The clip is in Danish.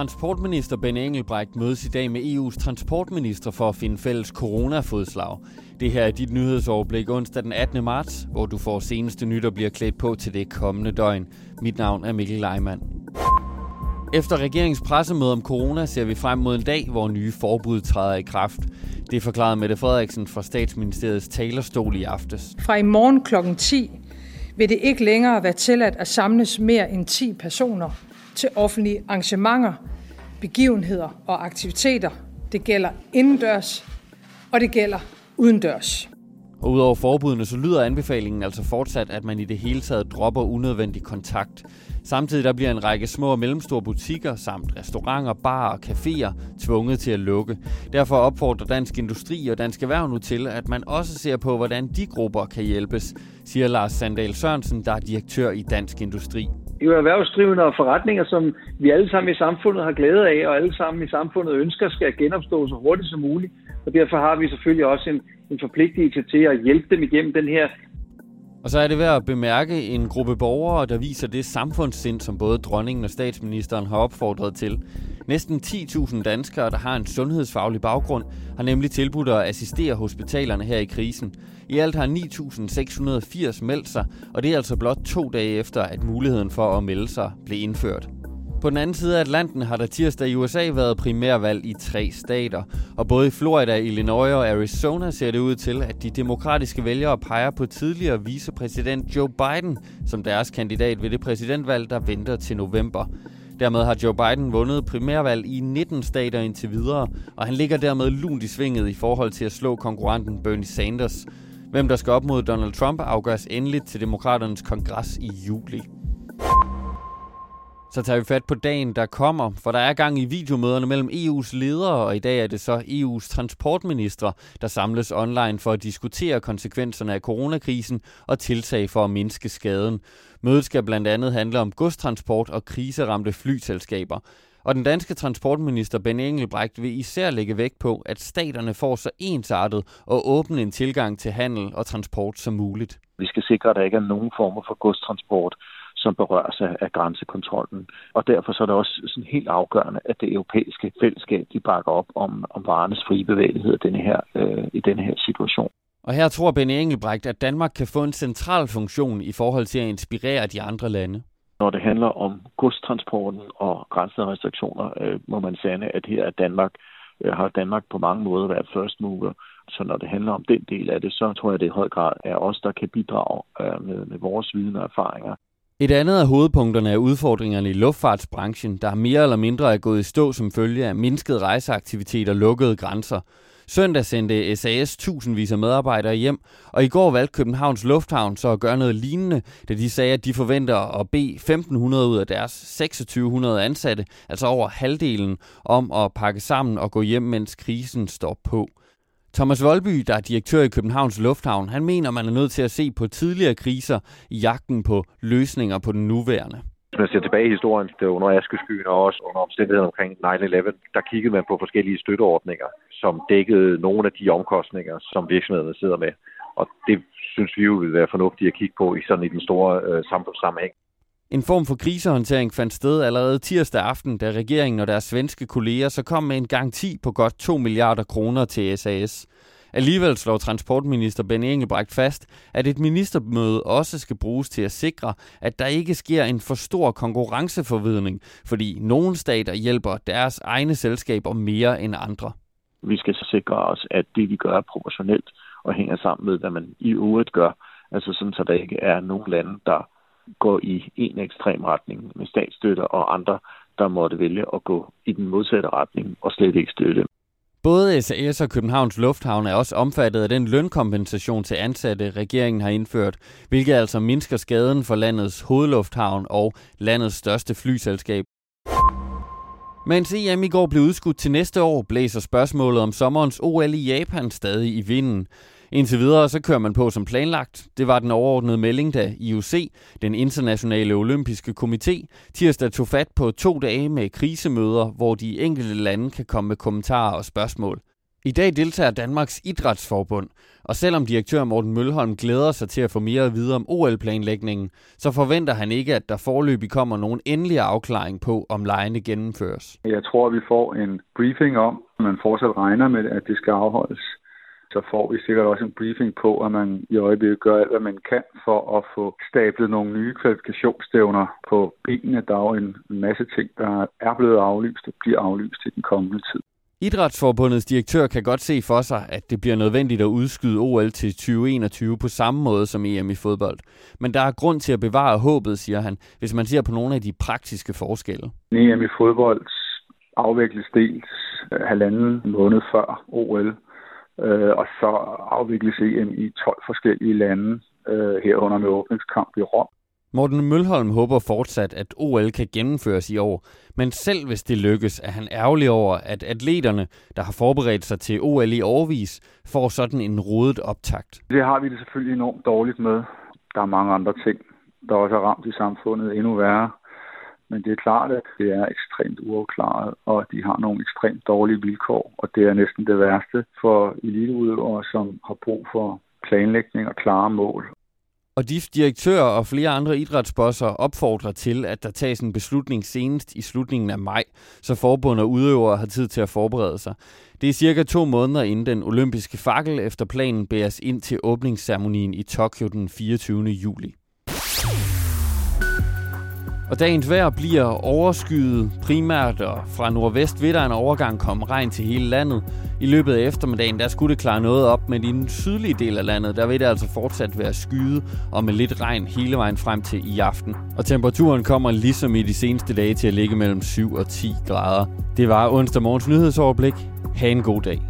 Transportminister Ben Engelbrecht mødes i dag med EU's transportminister for at finde fælles coronafodslag. Det her er dit nyhedsoverblik onsdag den 18. marts, hvor du får seneste nyt og bliver klædt på til det kommende døgn. Mit navn er Mikkel Leimann. Efter regeringens pressemøde om corona ser vi frem mod en dag, hvor nye forbud træder i kraft. Det forklarede Mette Frederiksen fra statsministeriets talerstol i aftes. Fra i morgen kl. 10 vil det ikke længere være tilladt at samles mere end 10 personer til offentlige arrangementer, begivenheder og aktiviteter. Det gælder indendørs, og det gælder udendørs. Og udover forbudene, så lyder anbefalingen altså fortsat, at man i det hele taget dropper unødvendig kontakt. Samtidig der bliver en række små og mellemstore butikker samt restauranter, barer og caféer tvunget til at lukke. Derfor opfordrer Dansk Industri og Dansk Erhverv nu til, at man også ser på, hvordan de grupper kan hjælpes, siger Lars Sandal Sørensen, der er direktør i Dansk Industri. Det er jo erhvervsdrivende og forretninger, som vi alle sammen i samfundet har glæde af, og alle sammen i samfundet ønsker skal genopstå så hurtigt som muligt. Og derfor har vi selvfølgelig også en, en forpligtelse til at hjælpe dem igennem den her og så er det værd at bemærke en gruppe borgere, der viser det samfundssind, som både dronningen og statsministeren har opfordret til. Næsten 10.000 danskere, der har en sundhedsfaglig baggrund, har nemlig tilbudt at assistere hospitalerne her i krisen. I alt har 9.680 meldt sig, og det er altså blot to dage efter, at muligheden for at melde sig blev indført. På den anden side af Atlanten har der tirsdag i USA været primærvalg i tre stater, og både i Florida, Illinois og Arizona ser det ud til, at de demokratiske vælgere peger på tidligere vicepræsident Joe Biden som deres kandidat ved det præsidentvalg, der venter til november. Dermed har Joe Biden vundet primærvalg i 19 stater indtil videre, og han ligger dermed lunt i svinget i forhold til at slå konkurrenten Bernie Sanders. Hvem der skal op mod Donald Trump afgøres endeligt til demokraternes kongres i juli. Så tager vi fat på dagen, der kommer, for der er gang i videomøderne mellem EU's ledere, og i dag er det så EU's transportministre, der samles online for at diskutere konsekvenserne af coronakrisen og tiltag for at mindske skaden. Mødet skal blandt andet handle om godstransport og kriseramte flyselskaber. Og den danske transportminister Ben Engelbrecht vil især lægge vægt på, at staterne får så ensartet og åben en tilgang til handel og transport som muligt. Vi skal sikre, at der ikke er nogen former for godstransport, som berøres af, af grænsekontrollen. Og derfor så er det også sådan helt afgørende, at det europæiske fællesskab de bakker op om, om varernes frie bevægelighed denne her, øh, i denne her situation. Og her tror Benny Engelbrecht, at Danmark kan få en central funktion i forhold til at inspirere de andre lande. Når det handler om godstransporten og grænserestriktioner, øh, må man sande, at her er Danmark, øh, har Danmark på mange måder været first mover. Så når det handler om den del af det, så tror jeg, at det i høj grad er os, der kan bidrage øh, med, med vores viden og erfaringer et andet af hovedpunkterne er udfordringerne i luftfartsbranchen, der mere eller mindre er gået i stå som følge af mindsket rejseaktivitet og lukkede grænser. Søndag sendte SAS tusindvis af medarbejdere hjem, og i går valgte Københavns Lufthavn så at gøre noget lignende, da de sagde, at de forventer at bede 1500 ud af deres 2600 ansatte, altså over halvdelen, om at pakke sammen og gå hjem, mens krisen står på. Thomas Volby, der er direktør i Københavns Lufthavn, han mener, man er nødt til at se på tidligere kriser i jagten på løsninger på den nuværende. Hvis man ser tilbage i historien, det var under askeskyen og også under omstændigheden omkring 9-11, der kiggede man på forskellige støtteordninger, som dækkede nogle af de omkostninger, som virksomhederne sidder med. Og det synes vi jo vil være fornuftigt at kigge på i sådan i den store øh, samfundssammenhæng. En form for krisehåndtering fandt sted allerede tirsdag aften, da regeringen og deres svenske kolleger så kom med en garanti på godt 2 milliarder kroner til SAS. Alligevel slår transportminister Ben Engelbrecht fast, at et ministermøde også skal bruges til at sikre, at der ikke sker en for stor konkurrenceforvidning, fordi nogle stater hjælper deres egne selskaber mere end andre. Vi skal sikre os, at det vi gør er proportionelt og hænger sammen med, hvad man i øvrigt gør. Altså sådan, så der ikke er nogen lande, der går i en ekstrem retning med statsstøtte, og andre, der måtte vælge at gå i den modsatte retning og slet ikke støtte. Både SAS og Københavns Lufthavn er også omfattet af den lønkompensation til ansatte, regeringen har indført, hvilket altså mindsker skaden for landets hovedlufthavn og landets største flyselskab. Mens EM i går blev udskudt til næste år, blæser spørgsmålet om sommerens OL i Japan stadig i vinden. Indtil videre så kører man på som planlagt. Det var den overordnede melding, da IOC, den internationale olympiske komité, tirsdag tog fat på to dage med krisemøder, hvor de enkelte lande kan komme med kommentarer og spørgsmål. I dag deltager Danmarks Idrætsforbund, og selvom direktør Morten Mølholm glæder sig til at få mere at vide om OL-planlægningen, så forventer han ikke, at der forløbig kommer nogen endelig afklaring på, om lejene gennemføres. Jeg tror, at vi får en briefing om, at man fortsat regner med, at det skal afholdes. Så får vi sikkert også en briefing på, at man i øjeblikket gør alt, hvad man kan for at få stablet nogle nye kvalifikationsstævner på benene. Der er jo en masse ting, der er blevet aflyst og bliver aflyst i den kommende tid. Idrætsforbundets direktør kan godt se for sig, at det bliver nødvendigt at udskyde OL til 2021 på samme måde som EM i fodbold. Men der er grund til at bevare håbet, siger han, hvis man ser på nogle af de praktiske forskelle. EM i fodbold afvikles dels halvanden måned før OL, øh, og så afvikles EM i 12 forskellige lande, øh, herunder med åbningskamp i Rom. Morten Mølholm håber fortsat, at OL kan gennemføres i år, men selv hvis det lykkes, er han ærgerlig over, at atleterne, der har forberedt sig til OL i årvis, får sådan en rodet optakt. Det har vi det selvfølgelig enormt dårligt med. Der er mange andre ting, der også er ramt i samfundet endnu værre. Men det er klart, at det er ekstremt uafklaret, og de har nogle ekstremt dårlige vilkår, og det er næsten det værste for eliteudøvere, som har brug for planlægning og klare mål. Og DIF direktør og flere andre idrætsbosser opfordrer til, at der tages en beslutning senest i slutningen af maj, så forbund og udøvere har tid til at forberede sig. Det er cirka to måneder inden den olympiske fakkel efter planen bæres ind til åbningsceremonien i Tokyo den 24. juli. Og dagens vejr bliver overskyet primært, og fra nordvest vil der en overgang komme regn til hele landet. I løbet af eftermiddagen, der skulle det klare noget op, men i den sydlige del af landet, der vil det altså fortsat være skyde og med lidt regn hele vejen frem til i aften. Og temperaturen kommer ligesom i de seneste dage til at ligge mellem 7 og 10 grader. Det var onsdag morgens nyhedsoverblik. Ha' en god dag.